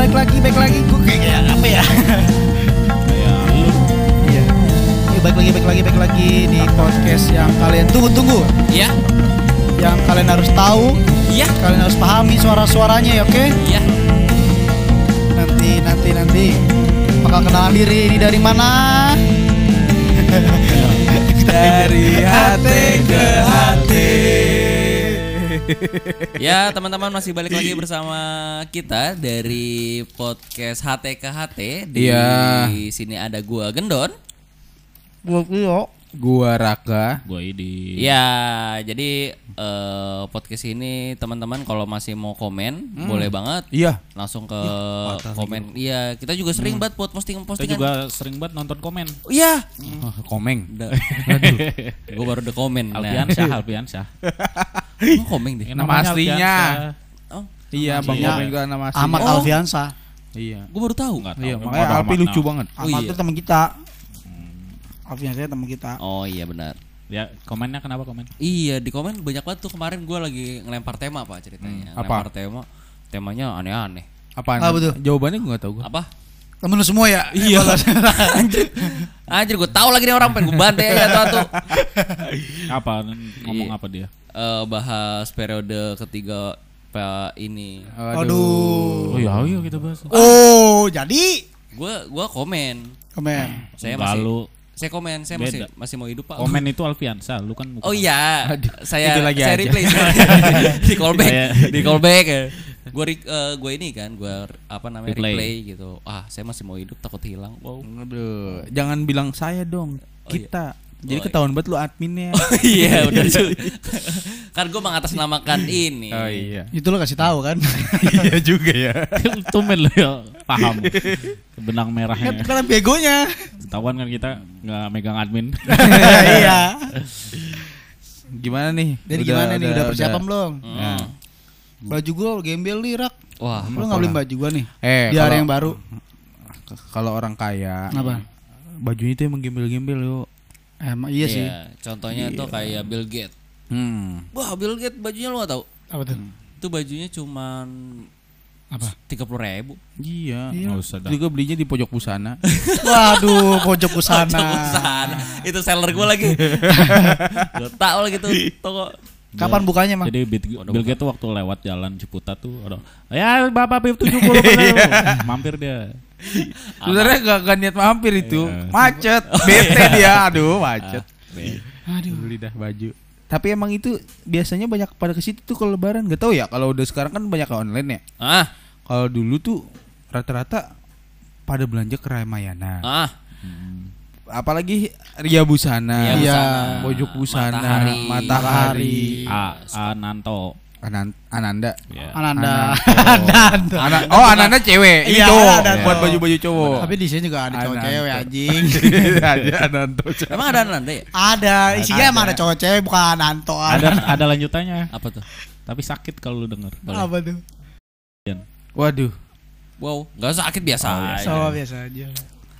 balik lagi, balik lagi. Gue kayak kayak apa ya? Kayak lu Iya. Ini balik lagi, balik lagi, balik lagi di podcast yang kalian tunggu-tunggu, Iya, yang kalian harus tahu, iya, kalian harus pahami suara-suaranya ya, oke? iya. Nanti, nanti, nanti bakal kenalan diri ini dari mana? dari hati ke hati. Ya teman-teman masih balik lagi bersama kita dari podcast HT ke HT. Di Iya. sini ada gua Gendon. Gue Pio. Gua Raka. Gua ini Ya, jadi eh, podcast ini teman-teman kalau masih mau komen boleh banget Iya. langsung ke komen. Iya, kita juga sering banget buat posting kita postingan. juga sering banget nonton komen. Iya. Oh, komeng. Gue baru udah komen. Nah, Alfiansyah, Alfiansyah. emang komen deh. Nama aslinya. Oh, Iya, Bang Iya. Komeng juga nama aslinya. Ahmad Oh. Alfiansa. Iya. gue baru tahu. Nggak tahu. Iya, makanya makna. lucu banget. Oh, Ahmad iya. itu teman kita. Alfiansa teman kita. Oh iya benar. Ya, komennya kenapa komen? Iya di komen banyak banget tuh kemarin gue lagi ngelempar tema pak ceritanya. Hmm, apa? Ngelempar tema, temanya aneh-aneh. Apaan? Apa tuh? Jawabannya gua gak tahu gua. Apa? Temen lu semua ya? Iya. Anjir, anjir gue tahu lagi nih orang pengen gue bantai ya tuh tuh. Apa ngomong Iya. apa dia? Eh, bahas periode ketiga Pak ini. Aduh. Oh iya, iya kita bahas. Oh, jadi Gue gua komen. komen. Saya Enggak, masih lu. saya komen, saya masih Beda. masih mau hidup pak. Komen itu Alfiansa, lu kan bukan. Oh iya, saya itu lagi saya aja. replay di callback, di callback ya. Gue gue ini kan, gue apa namanya Replay. replay. gitu. Ah, saya masih mau hidup takut hilang. Wow. Aduh, jangan bilang saya dong. Oh, iya. Jadi Oh, iya. ketahuan banget lu adminnya. Iya udah cuy. kan gue mengatasnamakan ini. oh iya. Itu lo kasih tahu kan? iya juga ya. Tumben lu ya paham. Benang kan merahnya. karena begonya. Ketahuan kan kita nggak megang admin. iya. Gimana nih? Jadi gimana nih udah persiapan belum? Hmm. Baju gua gembel nih, Rak. Wah, Lu nggak beli baju gua nih? Eh, Di hari yang baru. Kalau orang kaya, Kenapa? bajunya itu emang gembel-gembel yuk. Emang iya sih. Contohnya tuh kayak Bill Gates. Hmm. Wah, Bill Gates bajunya lu gak tahu? Apa tuh? Itu bajunya cuman Apa? tiga puluh ribu. Iya. Iya. Nggak usah dah. Juga belinya di pojok busana. Waduh, pojok busana. Sana. Itu seller gue lagi. Gak tau lagi tuh toko. Kapan bukanya, Mang? Jadi Bill, Gates tuh waktu lewat jalan Ciputat tuh ada ya Bapak BIP 70 bener." mampir dia. Sebenarnya gak, gak niat mampir itu. Iya. Macet. Bete dia. Aduh, macet. Aduh. Beli dah baju. Tapi emang itu biasanya banyak pada ke situ tuh kalau lebaran. Gak tahu ya kalau udah sekarang kan banyak online ya. Ah, Kalau dulu tuh rata-rata pada belanja ke Ramayana. ah. Apalagi Ria Busana, Ria. Busana. Pojok Busana, Matahari. Matahari, A Ananto. Anan- Ananda. Ya. Ananda. Ananda. Ana- oh, Ananda cewek. Ini Iya, cowok. Ananda. Buat baju-baju cowok. Tapi di sini juga ada cowok Ananda. cewek anjing. Ada Ananto. Emang ada nanti? ada, isinya emang ada cowok cewek bukan Anto. Ada ada lanjutannya. Apa tuh? Tapi sakit kalau lu denger. Apa tuh? Waduh. Wow, nggak sakit biasa. aja. Sama biasa aja.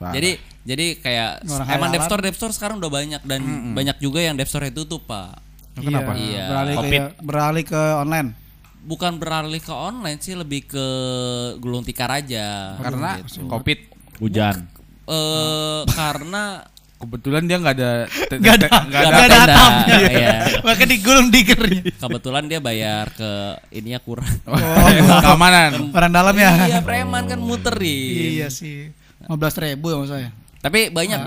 Parah. Jadi jadi kayak Orang emang hayalan. Depstore Depstore sekarang udah banyak dan banyak juga yang Depstore itu tuh pak. Kenapa? Iya. Beralih ke Covid. beralih ke online. Bukan beralih ke online sih lebih ke gulung tikar aja. Karena Gitu. Covid. Hujan. eh karena Kebetulan dia nggak ada Gak ada, nggak nggak ada ada atapnya. Iya. Maka digulung dikernya. kebetulan dia bayar ke ininya kurang. keamanan. Orang dalam ya. iya preman kan muterin. Iya sih. 15 ribu ya maksud saya. Tapi banyak.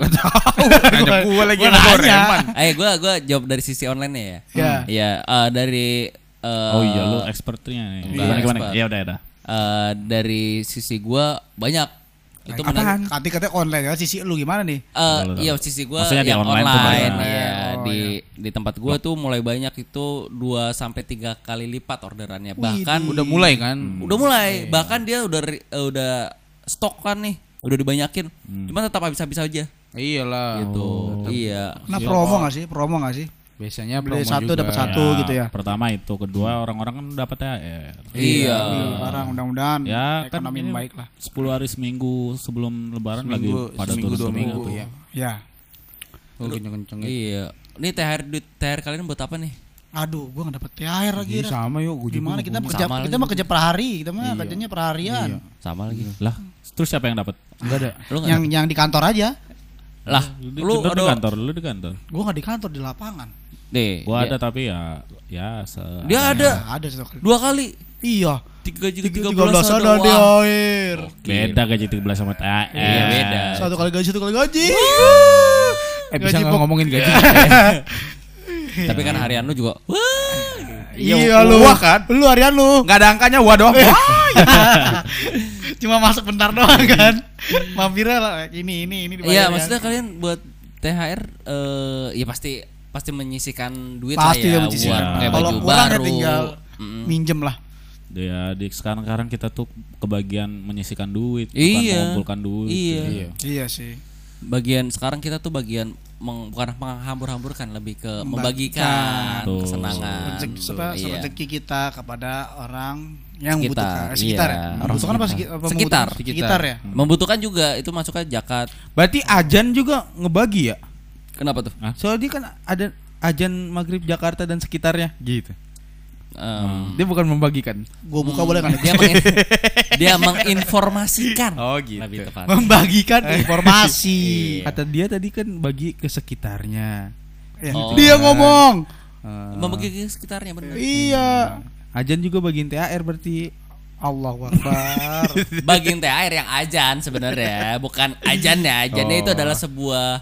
Nanya gua lagi Gua yang nanya. goreman. Eh gua gua jawab dari sisi online ya. Iya. Iya eh, dari eh, Oh iya lu expertnya nih. Enggak, Gimana gimana? expert. Ya udah udah. eh, dari sisi gua banyak itu. Apaan? Kati katanya online ya. Sisi lu gimana nih? Eh, Lalu, iya sisi gua Maksudnya di online online, tuh banyak. ya Oh, di di tempat gua tuh mulai banyak itu 2 sampai 3 kali lipat orderannya. Bahkan Udah mulai kan? udah mulai, bahkan dia udah eh, udah stok kan nih, udah dibanyakin. Cuma tetap habis-habis aja Iyalah. gitu. iya. Nah promo gak sih? Promo gak sih? Biasanya Beli promo satu dapat satu. gitu ya. Pertama itu, kedua orang-orang kan dapat THR. Iya. Sekarang mudah-mudahan Ya, kan ekonomi ini baik lah. 10 hari seminggu sebelum lebaran Seminggu, lagi pada seminggu dua minggu tuh. ya. Ya. Oh, kenceng-kenceng ya. Iya. Ini THR duit THR kalian buat apa nih? Aduh, gua nggak dapet THR lagi. Iya, sama yuk, gua Gimana kita kerja kita mah kerja per hari, kita mah Iya. kerjanya per harian. Iya. Sama lagi. Lah, terus siapa yang dapat? Enggak ada. Lu nggak Yang yang di kantor aja. lah, Lu, lu di kantor, lu di kantor. Gua nggak di kantor di lapangan. deh. Gua dia- ada tapi ya ya se Dia ada Nah, ada satu kali. dua kali. Iya. Tiga juga Tiga tiga belas ada di air. beda gaji 13 sama THR. Iya, beda. Satu kali gaji, satu kali gaji. Eh bisa Gaji nggak ngomongin gaji? Tapi kan harian lu juga. Wah. Iya lu. wah kan? Lu harian lu. Enggak ada angkanya wah doang. Wah. Cuma masuk bentar doang kan. Mampirnya lah ini ini ini Iya, ya. maksudnya kalian buat THR eh ya pasti pasti menyisikan duit pasti lah ya menyisihkan. buat pakai Kalau baju kurang ya baru. tinggal Mm-mm. minjem lah. Ya di sekarang sekarang kita tuh kebagian menyisikan duit, bukan Iya. mengumpulkan duit. Iya. Iya. Iya sih. Bagian sekarang kita tuh bagian meng, bukan menghambur-hamburkan lebih ke Membagikan. membagikan Tuh. kesenangan. Rezeki, iya. rezeki kita kepada orang yang Sekitar, membutuhkan Eh, sekitar iya. ya. Orang Membutuhkan apa sekitar. apa Sekitar. membutuhkan? sekitar ya. Membutuhkan juga itu masuknya zakat. Berarti ajan juga ngebagi ya? Kenapa tuh? Soalnya dia kan ada ajan maghrib Jakarta dan sekitarnya gitu. Em, Dia bukan membagikan. Gua buka boleh kan? dia mengin- dia menginformasikan. Oh, gitu. Lebih tepat. Membagikan informasi. Kata dia tadi kan bagi ke sekitarnya. Ya, Oh. Dia ngomong. Eh, Membagi ke sekitarnya benar. Iya. ajan juga bagiin THR berarti. Allahu Akbar. Bagian THR yang ajan sebenarnya, bukan ajannya. Ajannya itu adalah sebuah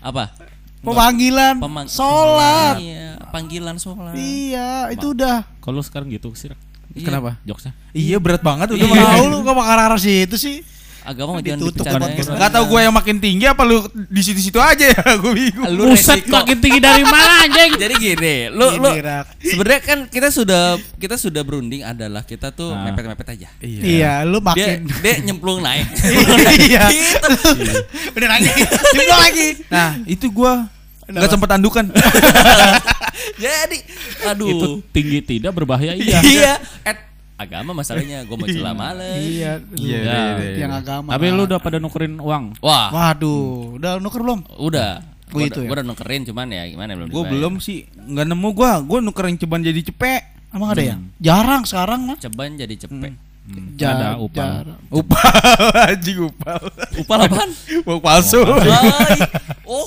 apa? Pemanggilan Pemang- sholat. Iya, panggilan sholat. Iya, itu udah. Kalau sekarang gitu sih, Rak. Iya. Kenapa? jokesnya. Iya berat banget udah Udah mau. tahu lu kok bakal arah situ sih. Agama mah jangan Ditutup dibicarain. podcast. Enggak tahu gue yang makin tinggi apa lu di situ-situ aja ya? Gue bingung. Lu Buset makin tinggi dari mana anjing? Jadi gini, lu lu Gini, Rak. sebenarnya kan kita sudah kita sudah berunding adalah kita tuh Ah. mepet-mepet aja. Iya, lu Dia makin dia nyemplung naik. Iya. Gitu. Udah lagi. Juga lagi. Nah itu gue nggak sempet andukan. Jadi, aduh. Itu tinggi tidak berbahaya iya. iya. Eh, agama masalahnya gue mau celah malah. Iya, Iya, lu. iya, iya, Yang iya. agama. Tapi lu udah pada nukerin uang. Wah, Waduh, udah nuker belum? udah. Oh, Gua itu udah- ya? gua udah nukerin cuman ya gimana belum gue belum sih nggak nemu gue. Gue nukerin ceban jadi cepek. Emang ada ya? Jarang sekarang mah. Ceban jadi cepek. Hmm, Ja- ada upah. jarang. Upal anjing upal. Upah apaan? Uang palsu. Oh,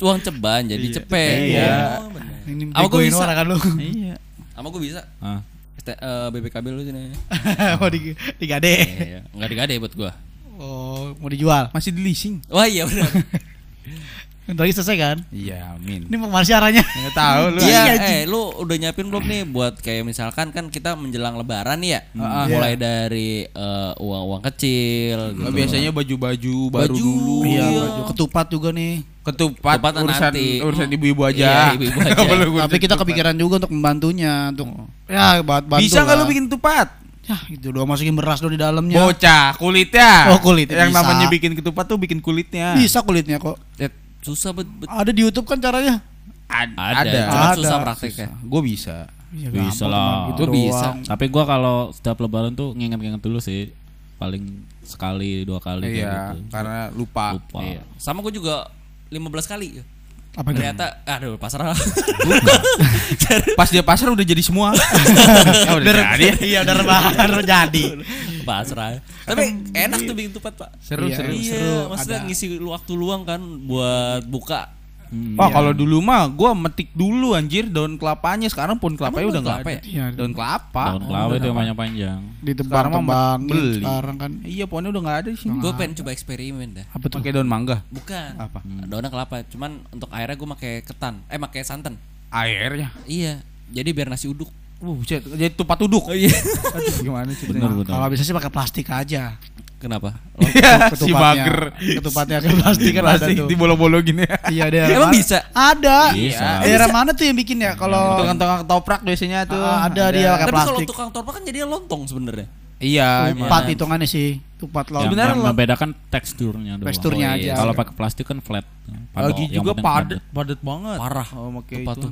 uang ceban jadi cepek. Iya. Oh. Ini Apa gua begoin bisa? kan lu. Iya. Sama gue bisa. Ah. ST, eh, BPKB lu sini. Mau di digade. Iya, enggak digade buat gua. Oh, mau dijual. Masih di leasing. Wah iya benar. Lagi selesai kan? Iya, amin. Ini mau ke mana sih arahnya? Nggak tahu lu. Iya, Iya, eh lu udah nyiapin belum nih buat kayak misalkan kan kita menjelang lebaran nih ya. Heeh. Mulai dari eh, uang-uang kecil gitu. Nah, biasanya baju-baju baru Baju. dulu. Iya, Iya. baju ketupat juga nih. Ketupat, Ketupat urusan nanti. urusan ibu-ibu aja. Iya, ibu-ibu aja. Tapi kita ketupat. kepikiran juga untuk membantunya untuk ya buat bantu. Bisa nggak lu bikin ketupat? Ya, itu doang masukin beras dulu di dalamnya. Bocah, kulitnya. Oh, kulit, Yang bisa. namanya bikin ketupat tuh bikin kulitnya. Bisa kulitnya kok. Susah bet, bet- Ada di YouTube kan caranya. Ad- ada, cuma Ada. susah prakteknya. Gue bisa. Ya, Bisa gampang, lah. Gitu Gua bisa. Tapi gua kalau setiap lebaran tuh nginget-nginget dulu sih. Paling sekali dua kali kayak Iya, gitu. karena lupa. Lupa. Iya. Sama gue juga 15 kali. Apa itu? Ternyata aduh pasrah. Pas dia pasar udah jadi semua. Ya udah jadi. Iya, udah rebahan udah jadi. pasrah. Tapi enak tuh bikin tupat, Pak. Seru, Iya, seru. Iya, seru, maksudnya ada. ngisi waktu luang kan buat buka. Hmm. Wah, kalau dulu mah gua metik dulu anjir daun kelapanya. Sekarang pun kelapanya Emang udah daun nggak kelapa ada. ya? Iya. Daun kelapa. Daun kelapa itu yang banyak panjang. Ditebang Sekarang mah tebang beli. sekarang kan. Iya, pohonnya udah nggak ada di sini. Gue pengen coba eksperimen dah. Apa tuh? Pakai daun mangga. Bukan. Apa? Daunnya kelapa. Cuman untuk airnya gue pakai ketan. Eh pakai santan. Airnya. Iya. Jadi biar nasi uduk. Uh, jadi tupat uduk. Oh iya. Aduh, gimana sih? Kalau bisa sih pakai plastik aja. Kenapa? Iya, si Ketupatnya. mager. Ketupatnya ke plastik kan ada Plastik tuh. dibolong-bolongin ya. Iya, daerah Emang mana? bisa? Ada. Bisa. Daerah mana tuh yang bikin ya? Kalau Tukang-tukang toprak biasanya tuh. Ah, ada dia pakai Tapi kalau plastik. tukang torpa kan jadinya lontong sebenarnya. Iya, emang. Tupat hitungannya sih. Tupat Yang, laut. Sebenarnya membedakan teksturnya doang. Teksturnya Oh, iya. aja. Kalau pakai plastik kan flat. Lagi juga padat, padat banget. Parah. Oh, pakai Tupat itu. tuh.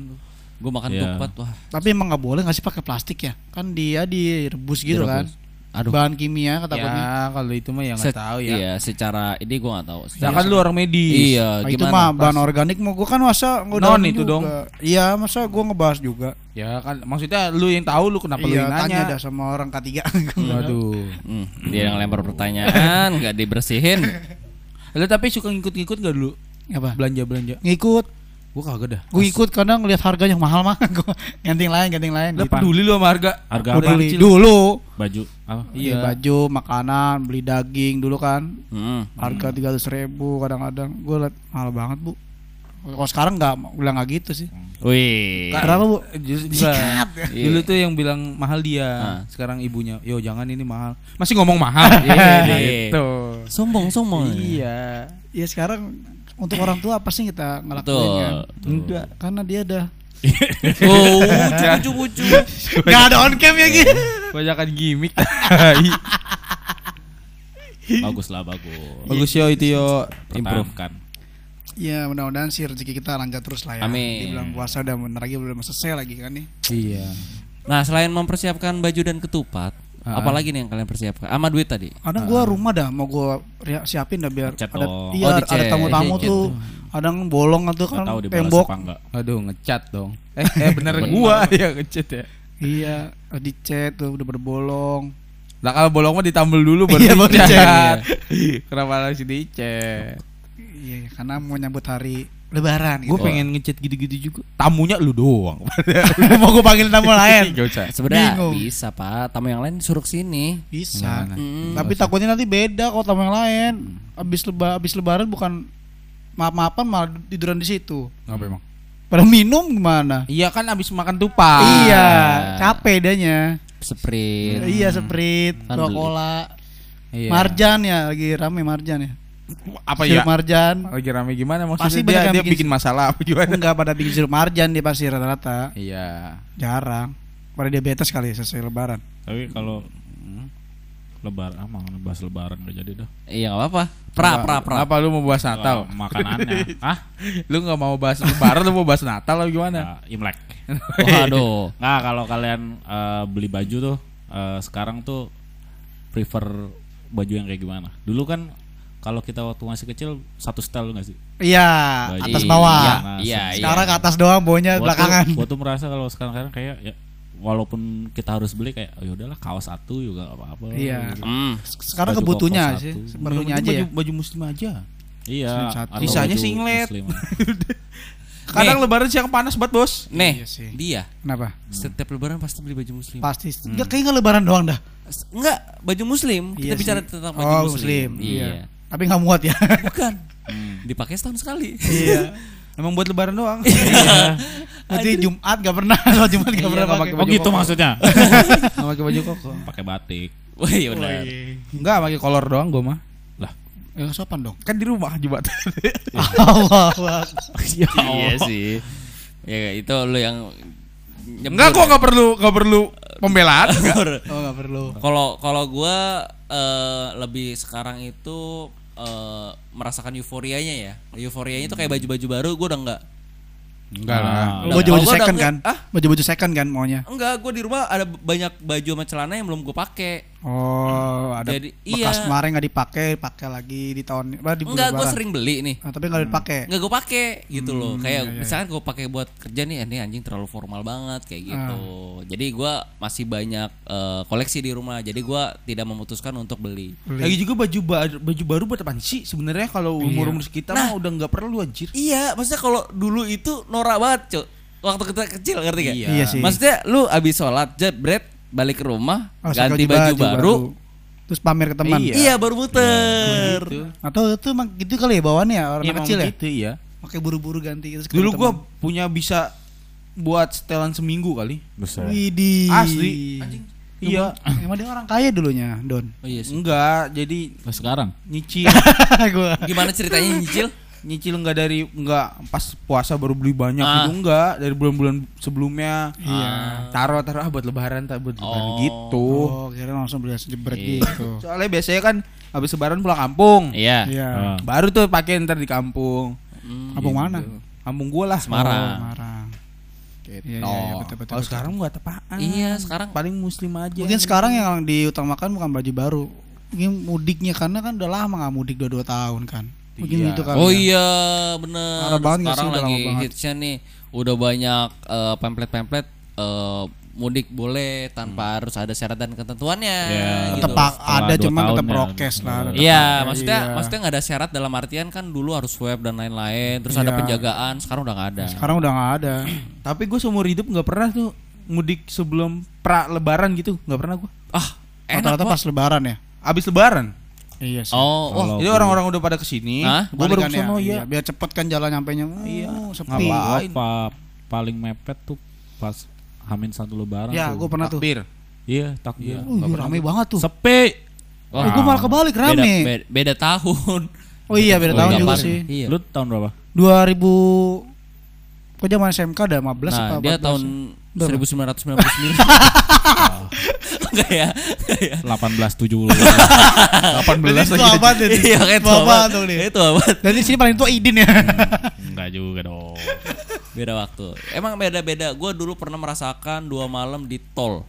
Gue makan Iya. tupat wah. Tapi emang nggak boleh nggak sih pakai plastik ya? Kan dia direbus gitu Direbus. kan. Aduh. bahan kimia kata takutnya. Ya kalau itu mah ya Se- nggak tahu ya. Iya, secara ini gue nggak tahu. Ya kan lu orang medis. Iya, Nah, itu mah bahan organik mau gua kan masa Non itu juga. dong. Iya, masa gua ngebahas juga. Ya kan maksudnya lu yang tahu lu kenapa lu iya, yang tanya nanya. dah sama orang ketiga. Waduh. Hmm, dia yang lempar pertanyaan, nggak dibersihin. Lu tapi suka ngikut-ngikut gak dulu Apa? belanja-belanja? Ngikut. Gua kagak dah. Gue ikut kadang ngeliat harganya mahal mah. Gua ganting lain, ganting lain. Lah peduli lu sama harga. Harga apa? dulu. Baju apa? Iya. Iya. baju, makanan, beli daging dulu kan. Hmm. Harga tiga ribu kadang-kadang. Gue liat mahal banget bu. Kalau sekarang nggak, udah nggak gitu sih. Wih. Berapa bu? Sikat. Iya. Dulu tuh yang bilang mahal dia. Ah. Sekarang ibunya, "Yo jangan ini mahal." Masih ngomong mahal. Iya, gitu. Sombong, sombong. Iya. Ya sekarang untuk orang tua apa sih kita ngelakuin Betul. kan? betul. Enggak, karena dia ada. Oh, cucu-cucu. Gak ada on cam ya gitu. Banyakan gimmick. Bagus lah bagus. Bagus yo itu yo. Improve. Pertahankan. Ya mudah-mudahan sih rezeki kita lancar terus lah ya. Amin. Di bulan puasa udah bentar lagi belum selesai lagi kan nih. Iya. Nah, selain mempersiapkan baju dan ketupat, Ah. apalagi nih yang kalian persiapkan? Sama duit tadi. Kadang gua rumah dah mau gua ria- siapin dah biar Ngecat ada iya Oh, ada dicet. tamu-tamu tuh. Kadang bolong atau kan tahu tembok. Aduh ngecat dong. Eh, eh bener gua ya ngecat ya. Iya, dicet tuh udah berbolong. Lah kalau bolong mah ditambel dulu baru Iya, dicat. Kenapa harus dicet? Iya, karena mau nyambut hari Lebaran Gue gitu. pengen ngechat gitu-gitu juga. Tamunya lu doang. mau gua panggil tamu lain. Gak usah. Sebenarnya bisa, Pak. Tamu yang lain suruh sini. Bisa. Nah, nah. Hmm. Tapi takutnya nanti beda kalau tamu yang lain. Abis leba abis lebaran bukan maaf-maafan malah tiduran di situ. Ngapa emang? Pada minum gimana? Iya kan abis makan tupat. Iya, capek danya. Sprint. Iya, Sprite, Kan. Coca-Cola. Iya. Marjan ya, lagi rame Marjan ya. Apa Sirup ya? Marjan. Lagi rame gimana Pasti maksudnya banyak dia, yang dia bikin- bikin masalah apa gimana? Enggak pada bikin sirup Marjan dia pasti rata-rata. Iya. Jarang. Pada diabetes kali selesai lebaran. Tapi kalau lebaran ah mau bahas lebaran udah jadi dah. Iya, nggak apa-apa. Pra, pra, pra. Apa lu mau bahas Natal? Makanannya. ah, lu nggak mau bahas lebaran lu mau bahas Natal atau gimana? nah, Imlek. Waduh. Nah, kalau kalian eh, beli baju tuh eh, sekarang tuh prefer baju yang kayak gimana? Dulu kan kalau kita waktu masih kecil satu style nggak sih? Iya, Baju- atas Iya, bawah. Iya, iya. Sekarang ke atas doang, bawahnya Gua tuh- belakangan. Gua tuh merasa kalau sekarang-sekarang kayak ya walaupun kita harus beli kayak oh, yaudahlah kaos satu juga apa-apa. Iya. Gitu. Hmm. Sekarang Baju kebutuhnya sih, Yang aja ya. baju, baju muslim aja. Iya. Baju singlet. Kadang lebaran siang panas banget, Bos. Nih, Iya sih. dia Kenapa? setiap lebaran pasti beli baju muslim. Pasti. Enggak kayaknya nggak lebaran doang dah. Enggak, baju muslim. Kita Iya bicara sih. tentang baju Oh, muslim. muslim. Iya. Tapi nggak muat ya. Bukan. Dipakai setahun sekali. Iya. Emang buat lebaran doang. Berarti Jumat gak pernah, kalau Jumat gak Iya, pernah nggak pakai. pakai Oh gitu maksudnya. Nggak pakai baju koko. Pakai batik. Wah, iya benar. Enggak, pakai kolor doang gua mah. Lah, Ya sopan dong. Kan di rumah Jumat. Allah. Iya sih. Ya itu lu yang Enggak kok ya. enggak perlu enggak perlu pembelaan. Oh nggak perlu. Kalau kalau gua eh, lebih sekarang itu eh, merasakan euforianya ya. Euforianya itu kayak baju-baju baru gua udah enggak Enggak lah. Ah. Lo baju-baju gua second udah- kan? ah? Baju-baju second kan maunya. enggak, gua di rumah ada banyak baju sama celana yang belum gua pakai. Oh, ada Jadi, bekas iya. kemarin nggak dipakai, pakai lagi di tahun apa di Enggak, gua lebaran. sering beli nih. Ah, tapi nggak dipakai. Enggak gue pakai gitu loh. Hmm, Kayak iya, iya. misalkan gue pakai buat kerja nih, ini anjing terlalu formal banget kayak gitu. Jadi gua masih banyak eh, koleksi di rumah. Jadi gua tidak memutuskan untuk beli. Beli. Lagi juga baju baru, baju baru buat apa sih? Sebenarnya kalau umur umur kita Nah. mah udah nggak perlu anjir. Iya, maksudnya kalau dulu itu norak banget, Cuk. Waktu kita kecil ngerti gak? Iya. Iya sih. Maksudnya lu abis sholat jebret balik ke rumah Oh, ganti pakai baju, baru, Terus pamer ke teman. Iya. iya baru muter. Gitu. Atau itu emang gitu kali ya bawaannya ya orang Iya, kecil ya. gitu iya. Pakai buru-buru ganti terus Dulu gua teman. punya bisa buat setelan seminggu kali. besar. Widih. Asli. Iya. Emang dia orang kaya dulunya, Don. Oh iya sih. Enggak, jadi sekarang nyicil gua. Gimana ceritanya nyicil? Nyicil enggak dari enggak pas puasa baru beli banyak Ah. gitu enggak dari bulan-bulan sebelumnya. Iya. Taruh taruh ah buat lebaran tak buat lebaran Oh. gitu. Oh, kira langsung beli jebret Iya. gitu. Soalnya biasanya kan habis lebaran pulang kampung. Iya. Iya. Ah. Baru tuh pakai ntar di kampung. Hmm. Kampung mana? Kampung gua lah. Semarang. Oh, Semarang. Gitu. Iya, iya, iya, betul, betul, Kalau betul. sekarang buat apaan? Iya, sekarang paling muslim aja. Mungkin sekarang yang diutamakan bukan baju baru. Mungkin mudiknya karena kan udah lama nggak mudik dua dua tahun kan. Mungkin Iya. gitu kali. Oh ya. iya bener Parah banget sih? Sekarang Udah lagi lama banget. hitsnya nih Udah banyak eh, pamflet-pamflet eh, Mudik boleh tanpa harus ada syarat dan ketentuannya Iya. gitu. tetap pak- setelah ada tahun tetap ya. prokes lah. tetap Iya, maksudnya iya. maksudnya nggak ada syarat dalam artian kan dulu harus swab dan lain-lain, terus ada Iya. penjagaan, sekarang udah nggak ada. Sekarang udah nggak ada. Tapi gue seumur hidup nggak pernah tuh mudik sebelum pra lebaran gitu, nggak pernah gue. Ah, enak Rata-rata pas lebaran ya. Abis lebaran. Iya sih. Oh, wah, Kalau Jadi orang-orang udah pada ke sini, Hah? gue baru ke sana ya. ya. Biar cepet kan jalan nyampe nya. Iya. sepi. Ngapain? gua Ngapain? pa- paling mepet tuh pas Hamin satu lebaran Ya, gue pernah tuh. Takbir. Iya, takbir. Oh, iya, rame banget tuh. Sepi. Wah. gue malah kebalik beda, rame. beda, beda tahun. Oh iya beda Oh, tahun iya, juga sih. Iya. Lu tahun berapa? 2000 Kok zaman SMK ada 15 Nah, apa dia 14? tahun Berapa? 1999. Enggak ya? Enggak ya? 1870. 18 Itu lagi. apa tuh? Iya, tua banget banget. dong dia. Itu apa? Dan di sini paling tua Idin ya. Enggak juga dong. Beda waktu. Emang beda-beda. Gue dulu pernah merasakan dua malam di tol.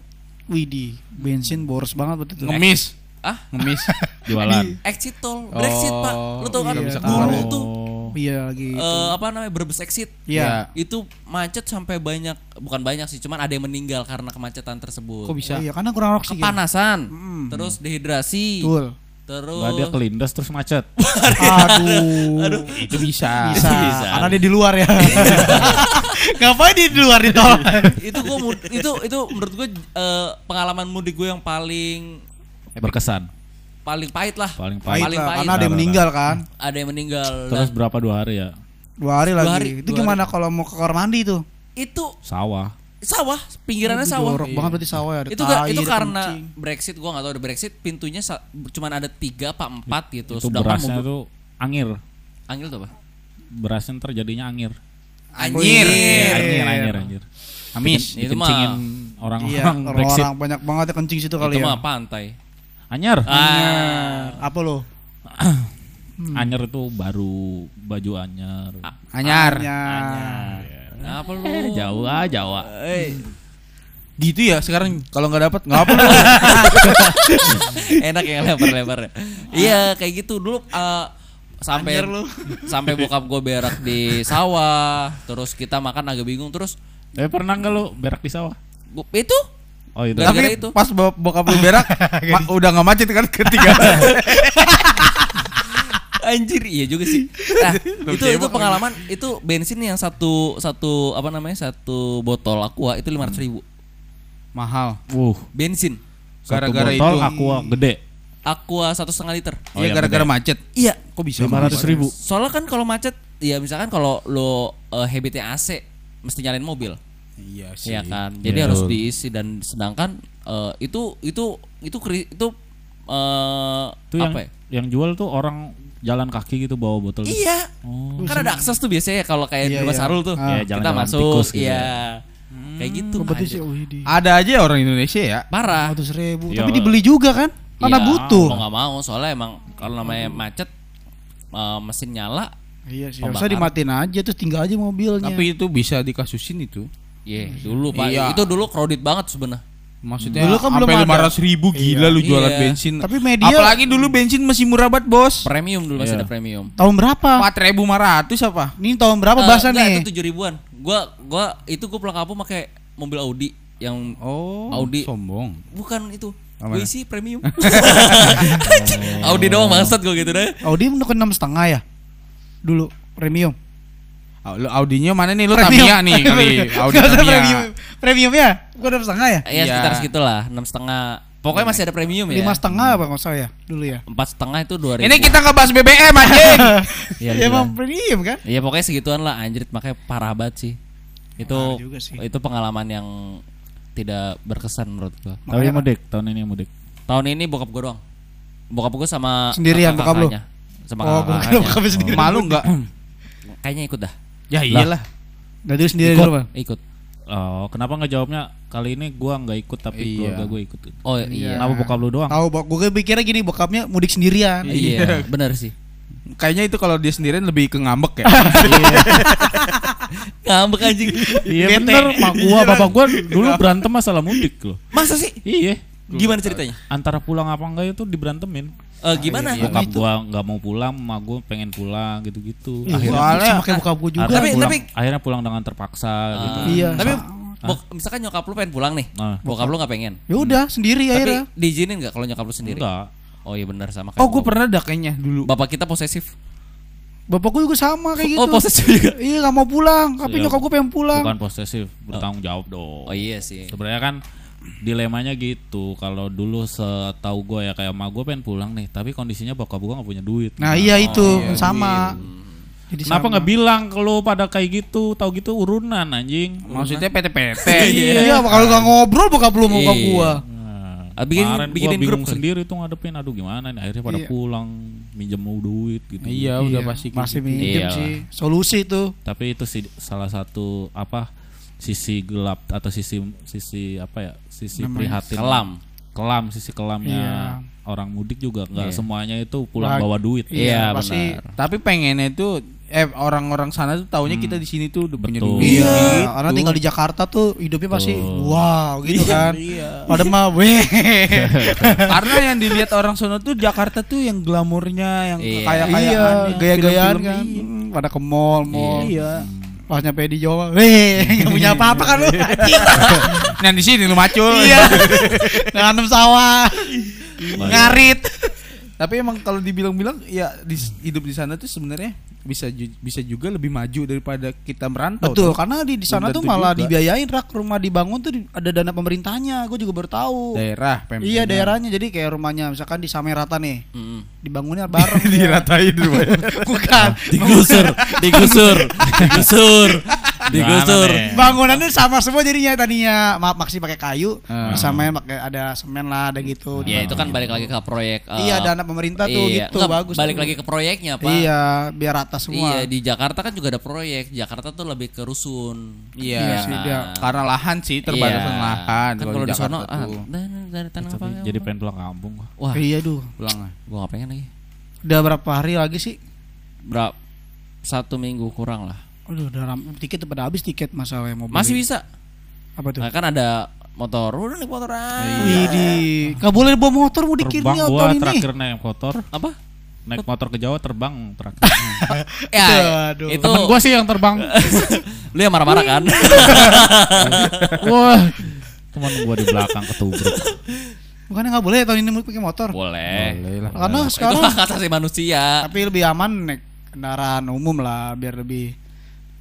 Widih, bensin boros banget betul tuh. Ngemis. Ah, Ngemis. Jualan. exit tol, Brexit pak. Lu tau kan? iya. bisa dulu keluar ya. tuh Oh. Iya lagi. eh, apa namanya Brebes exit. Iya. Itu macet sampai banyak, bukan banyak sih, cuman ada yang meninggal karena kemacetan tersebut. Kok bisa? Oh, iya karena kurang oksigen. Kepanasan, Mm. terus dehidrasi, Betul. terus Nggak dia kelindas terus macet. Aduh. Itu bisa. Bisa. Bisa. Karena dia di luar ya. Ngapain dia di luar di tol? itu gua itu itu menurut gue pengalaman mudik gue yang paling Berkesan. Paling pahit lah. Paling Pahit pahit. Paling lah, pahit. karena ada yang meninggal kan. Ada yang meninggal. Terus dan berapa dua hari ya? Dua hari Dua lagi. hari, itu dua gimana kalau mau ke kamar mandi tuh? itu Sawah. sawah, pinggirannya Aduh, sawah. Jorok banget berarti sawah ya. Itu gak, tai, itu ada karena kencing. Brexit gua nggak tahu ada Brexit pintunya cuman ada tiga apa empat gitu Itu sedangkan berasnya tuh angir. Angil tuh apa Berasnya terjadinya angir. anjir Angir, angir, angir. Amis. Itu mah- Iya, orang-orang Brexit. orang-orang banyak banget yang kencing situ kali itu ya. mah pantai Anyar. ah Apa lo? Anyar itu baru baju anyar. Anyar. Anyar. apa lu Jawa, Jawa. Eh, Gitu ya sekarang kalau nggak dapat nggak apa lu. enak ya lebar-lebar iya kayak gitu dulu eh, sampai sampai bokap gue berak di sawah terus kita makan agak bingung terus Eh pernah nggak lu berak di sawah? bu- itu Oh itu. Tapi itu. pas bo- bokap lu berak ma- udah nggak macet kan ketiga. Anjir iya juga sih. Nah, itu itu cebok pengalaman itu bensin yang satu satu apa namanya satu botol aqua itu lima ribu Mahal. Wuh. bensin Satu Gara-gara botol itu. aqua gede. aqua satu setengah liter. Oh, Iya gara-gara gede. macet. Iya. Kok bisa? Lima ratus ribu. Soalnya kan kalau macet, ya misalkan kalau lo eh, habitnya AC mesti nyalain mobil, Iya ya kan. Jadi Iya. harus diisi dan sedangkan eh, itu itu itu itu eh, Itu yang apa ya? yang jual tuh orang jalan kaki gitu bawa botol. gitu. Iya. Oh. Kan ada akses tuh biasanya kalau kayak Iya, di Rumah iya. Sarul tuh. Ah. Iya, kita jalan-jalan masuk, tikus gitu iya. ya. Kayak gitu. Sih oh, ini. Ada aja orang Indonesia ya. Parah. Ribu. Iya. Tapi dibeli juga kan? Karena Iya, butuh. Mau nggak mau, soalnya emang kalau namanya macet eh, mesin nyala, Iya sih. Harusnya dimatiin aja terus tinggal aja mobilnya. Tapi itu bisa dikasusin itu. Iya, dulu Pak. Iya. Itu dulu crowded banget sebenarnya. Maksudnya Dulu kan belum lima ratus ribu gila lu jualan Iya. bensin. Tapi media- Apalagi dulu bensin masih murah banget bos. Premium dulu masih Iya. ada premium. tahun berapa? Empat ribu lima ratus apa? Ini tahun berapa Eh, bahasa nih? Itu tujuh ribuan. Gua gua itu gua pulang kampung pakai mobil Audi yang Oh, Audi. sombong. bukan itu. Gue isi premium. Audi doang bangsat gua gitu deh. Audi menukar enam setengah ya? Dulu premium. Oh, lu Audinya mana nih lu Premium. Tamiya nih kali. Audi usah Tamiya. premium. Premiumnya bukan enam setengah ya? Ya Iya. sekitar segitulah, enam setengah. Pokoknya masih ada premium ya. Lima setengah apa nggak salah ya dulu ya? Empat setengah itu dua ribu. Ini kita ngebahas BBM anjing. Iya, Ya, emang premium kan? Iya pokoknya segituan lah anjir makanya parah banget sih. Itu sih. itu pengalaman yang tidak berkesan menurut gua. Tapi mudik tahun ini mudik. Tahun ini bokap gua doang. Bokap gua sama Sendirian bokap lu? Sama Oh, sendiri. Malu enggak? Kayaknya ikut dah. Ya iyalah. Dari sendiri Ikut. dulu, Bang. Ikut. Oh, kenapa nggak jawabnya kali ini gua nggak ikut tapi Iya. keluarga gue ikut. Oh iya. Kenapa bokap lu doang? Tahu bok gue pikirnya gini bokapnya mudik sendirian. Iya, benar sih. kayaknya itu kalau dia sendirian lebih ke ngambek ya. Ngambek anjing. Iya bener, mak gua bapak gua dulu berantem masalah mudik loh. Masa sih? Iya. Gimana ceritanya? Antara pulang apa enggak itu diberantemin. Eh, gimana? Bokap gua nggak mau pulang, mak gua pengen pulang gitu-gitu. Ih, Akhirnya, soalnya kayak bokap gue juga. akhirnya Tapi- pulang, tapi- akhirnya pulang dengan terpaksa gitu. Iya. Tapi bok- misalkan nyokap lu pengen pulang nih. Nah. Bokap lu nggak pengen. Ya udah sendiri Tapi akhirnya. diizinin nggak kalau nyokap lu sendiri? Enggak. Oh iya benar sama kayak Oh, gue pernah dah kayaknya dulu. Bapak kita posesif. Bapak gue juga sama kayak gitu. Oh posesif juga. Iya gak mau pulang, tapi Iya. nyokap gue pengen pulang. Bukan posesif, bertanggung jawab dong. Oh iya sih. Sebenarnya kan dilemanya gitu. Kalau dulu setahu gue ya kayak emak gue pengen pulang nih, tapi kondisinya bokap gue nggak punya duit. Nah iya itu sama. Jadi Kenapa nggak bilang kalau pada kayak gitu, tahu gitu urunan anjing. Maksudnya PT-PT. Iya, kalau gak ngobrol sama bokap Iya. gua. Nah, Ah, bikin- kemarin gua bikinin bingung grup sendiri tuh ngadepin aduh gimana nih akhirnya pada Iya. pulang minjem mau duit gitu. Iya, udah pasti Masih gitu. minjem Iya. sih. Solusi tuh. Tapi itu sih salah satu apa sisi gelap atau sisi sisi apa ya? Sisi Namanya prihatin. Kelam. Kelam sisi kelamnya Iya. orang mudik juga nggak Iya. semuanya itu pulang bawa duit. Iya, pasti. benar. Tapi pengennya itu eh orang-orang sana tuh taunya kita di sini tuh udah punya Betul. duit. Iya, gitu. orang tinggal di Jakarta tuh hidupnya pasti wow gitu kan. Iya. Pada mah weh. Karena yang dilihat orang sono tuh Jakarta tuh yang glamornya, yang Iya. kaya-kayaan, iya, gaya-gayaan film-film, kan. iya. Hmm, Pada ke mall, mall. Iya. Pas nyampe di Jawa, weh, enggak punya apa-apa kan lu. Nah di sini lu macul. Iya. Nanam sawah. Ngarit. Tapi emang kalau dibilang-bilang ya di, hidup di sana tuh sebenarnya bisa ju- bisa juga lebih maju daripada kita merantau. Betul, tuh. karena di di sana tuh malah juga. dibiayain rak rumah dibangun tuh di- ada dana pemerintahnya. Gue juga baru tahu. daerah pemda. Iya daerahnya jadi kayak rumahnya misalkan di Samerata nih Mm-mm. dibangunnya bareng ya. diratain rumahnya. bukan Digusur, digusur, digusur, digusur. Bangunannya sama semua jadinya tadinya maaf maksi pakai kayu Ah. sama pakai ada semen lah ada gitu Ya itu kan balik lagi ke proyek. eh, iya dana pemerintah tuh iya. gitu Nggak, bagus Balik tuh. lagi ke proyeknya pak. iya biar rata semua Iya di Jakarta kan juga ada proyek. Jakarta tuh lebih ke rusun. Iya, Iya sih, kan? dia karena lahan sih terbatasan Iya. lahan Kan kalau di Jakarta sono ah, tuh. dan dari tanah apa? Jadi pengen pulang kampung. Wah, iya duh pulang ah. gua gak pengen lagi. udah berapa hari lagi sih Berapa? Satu minggu kurang lah. Aduh, udah ram- tiket udah pada habis tiket masalah yang mau beli. Masih bisa. apa tuh Nah, kan ada motor. Udah naik motor aja. Widih, nggak boleh bawa motor mudik ini Terbang gua tahun ini. terakhir naik motor, Apa? naik motor ke Jawa terbang terakhir. Ya, Aduh. itu Temen gua sih yang terbang. lu yang marah-marah kan? Wah, teman gua di belakang ketubruk. Bukannya nggak boleh tahun ini mudik pakai motor? Boleh. lah. Karena Itu sekarang hak asasi manusia. tapi lebih aman naik kendaraan umum lah biar lebih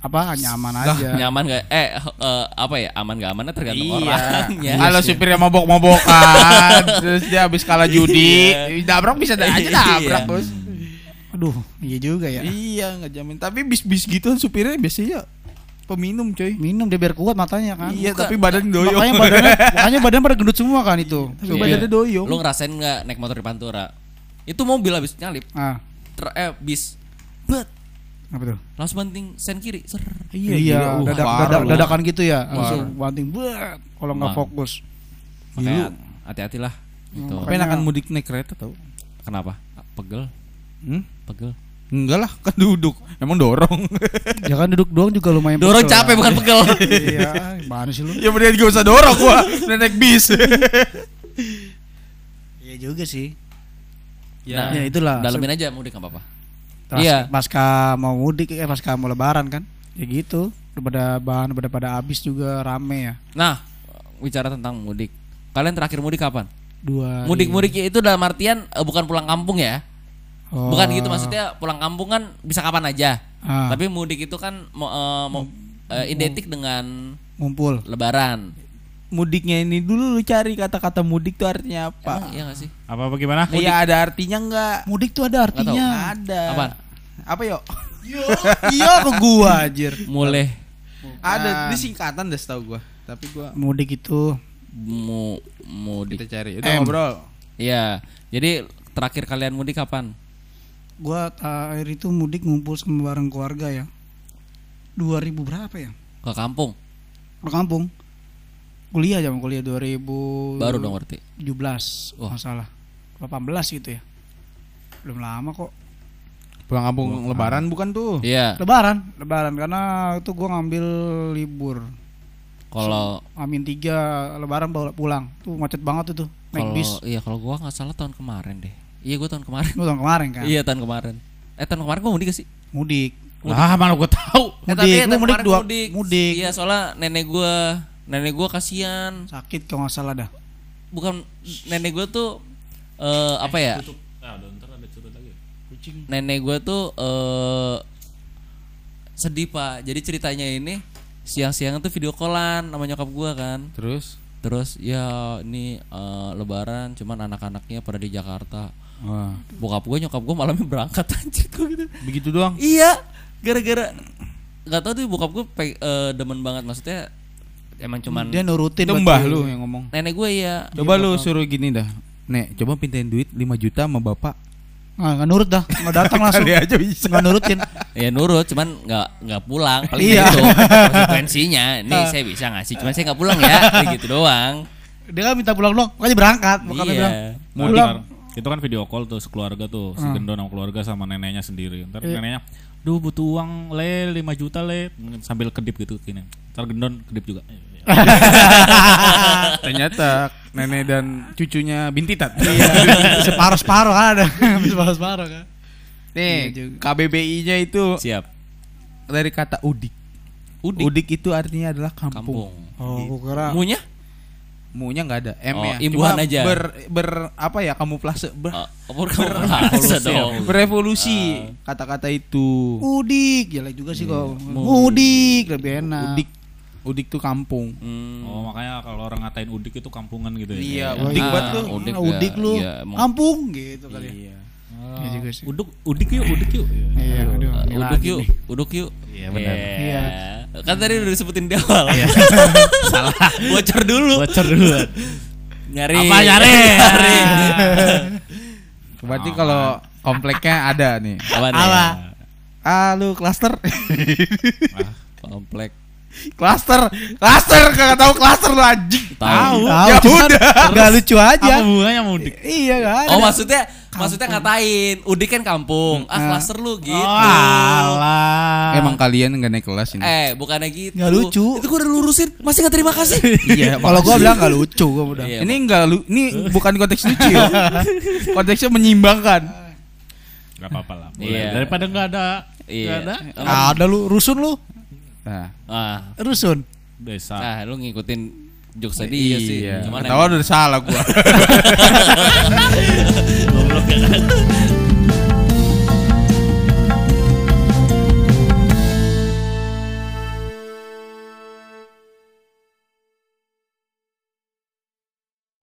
apa nyaman aja. Nyaman gak? Eh, eh, apa ya? Aman gak amannya tergantung Iya. orangnya. Kalau supirnya mabok-mabokan, terus dia habis kalah judi, dabrak bisa aja dabrak, Iya. Bos. Aduh, iya juga ya. Iya, nggak jamin. Tapi bis-bis gitu supirnya biasanya peminum, coy. Minum dia biar kuat matanya kan. Iya, Bukan. tapi badan doyong. Makanya badannya makanya badan pada gendut semua kan itu. Tapi Coba badannya doyong. Lu ngerasain nggak naik motor di Pantura? Itu mobil habis nyalip, Ah, ter eh bis, bet, apa tuh? langsung banting sen kiri, ser. Iya, gila. Uh, dadak, parah dadak- dadakan gitu ya. Langsung banting buat kalau nggak fokus. Makanya hati-hatilah. Gitu. Tapi enakan mudik naik kereta tau. Kenapa? Pegel, Hmm? pegel. Enggak lah, kan duduk. Emang dorong. Ya kan duduk doang juga lumayan Dorong pegel capek lah. bukan pegel. Iya, gimana sih lu? ya mendingan gak usah dorong gua. Naik bis. Iya juga sih. Nah, Ya, itulah. Dalemin aja mudik nggak apa-apa. Pas, Iya. Pasca mau mudik eh pasca mau lebaran kan. Ya gitu. Udah pada bahan udah pada habis juga rame ya. Nah, bicara tentang mudik. Kalian terakhir mudik kapan? Dua Mudik-mudik itu dalam artian eh, bukan pulang kampung ya. Oh. Bukan gitu maksudnya pulang kampung kan bisa kapan aja. Ah, Tapi mudik itu kan mau, eh, mau eh, identik dengan ngumpul. lebaran. Mudiknya ini dulu lu cari kata-kata mudik tuh artinya apa? Emang iya gak sih? Apa bagaimana? Iya ada artinya enggak? Mudik tuh ada Nggak tahu. artinya. Ada. Apaan? Apa yuk? iya ke gua anjir. Mulai Ada di singkatan deh setahu gua. Tapi gua Mudik itu mu mudik. kita cari. Udah M. ngobrol. Iya. Jadi terakhir kalian mudik kapan? gua terakhir itu mudik ngumpul sama bareng keluarga ya. 2000 berapa ya? Ke kampung. Ke kampung. Kuliah zaman kuliah 2000 Baru dong ngerti. 17 Wah. nggak salah 18 gitu ya belum lama kok Pulang kampung lebaran bukan tuh. Iya. Lebaran, lebaran karena itu gua ngambil libur. Kalau Amin tiga lebaran baru pulang. Tuh macet banget itu. Naik kalau bis. iya kalau gua nggak salah tahun kemarin deh. Iya gua tahun kemarin. Lu tahun kemarin kan. Iya tahun kemarin. Eh tahun kemarin gua mudik gak sih? Mudik. Ah, mana gue tahu. Eh, Mudik, tapi mudik dua mudik. mudik. Iya soalnya nenek gua nenek gua kasihan. Sakit kalau nggak salah dah. Bukan nenek gua tuh eh apa ya? Ah, udah ntar ada curut lagi. Nenek gua tuh eh sedih pak. Jadi ceritanya ini siang-siang tuh video callan sama nyokap gua kan. Terus Terus ya ini eh, lebaran cuman anak-anaknya pada di Jakarta. wah, Bokap gue nyokap gue malamnya berangkat anjir gitu. begitu doang. Iya, gara-gara nggak tahu tuh bokap gue pe- eh, demen banget maksudnya emang cuman Dia nurutin Itu mbah lu yang ngomong. nenek gue ya. Coba lu suruh gini dah. Nek, coba pintain duit 5 juta sama bapak. Nggak, nggak nurut dah, nggak datang langsung. Kali aja bisa. Nggak nurutin. Ya nurut, cuman nggak nggak pulang. Paling Iya. gitu konsekuensinya. Nih saya bisa ngasih, cuman saya nggak pulang ya. Kayak gitu doang. Dia kan minta pulang dong, makanya berangkat. Bokapnya Iya. bilang. Pulang. Itu kan video call tuh sekeluarga tuh, si Gendon sama keluarga sama neneknya sendiri. Ntar Iya. neneknya, "Duh, butuh uang le 5 juta le." Sambil kedip gitu gini. Ntar Gendon kedip juga. Ternyata nenek dan cucunya bintitat. separuh-separuh kan ada. separuh-separuh kan. Nih, Iya. KBBI-nya itu Siap. dari kata udik. Udik. Udik itu artinya adalah kampung. Kampung. Oh, kira Munya? Munya nggak ada, M Oh, ya. imbuhan Cuma aja. Ber, ber apa ya kamuflase ber, Oh, kamu bahasa dong. berevolusi kata-kata itu. Udik, jelek juga sih kok. Mudik lebih enak. Udik. Udik tuh kampung. Hmm. Oh, makanya kalau orang ngatain udik itu kampungan gitu ya. Iya, Oh, udik iya. banget tuh. Udik, Ah, udik ya, lu. iya. Kampung gitu kali. ya. Iya. Iya juga sih. Uduk, udik yuk, udik yuk. Iya, aduh. Uh, ini uduk yuk, uduk yuk. Iya, benar. Iya. Kan tadi udah disebutin di awal. Iya. Salah. Bocor dulu. Bocor dulu. Nyari. Apa nyari? Nyari. Berarti kalau kompleknya ada nih. Apa nih? Apa? Ah, lu klaster. Komplek. Klaster. Klaster kagak tahu klaster lu anjing. Tahu. Tahu, Ya udah. Nggak lucu aja. Apa hubungannya mudik? Iya kan. Oh maksudnya maksudnya ngatain Udik kan kampung Ah klaster lu gitu alah. Emang kalian nggak naik kelas ini? Eh bukannya gitu Nggak lucu. Itu gue udah lurusin Masih gak terima kasih iya. Kalau gua bilang nggak lucu gua udah. Iya, Ini enggak lu, ini bukan konteks lucu ya. Konteksnya menyimbangkan. Gak apa-apa lah. Boleh. Iya. Daripada nggak ada. Iya. Nggak ada. Ada lu rusun lu. Nah, Ah, Rusun. Desa. Nah lu ngikutin Jokes tadi iya sih Cuman Ketawa emang- udah salah gua. Goblok ya kan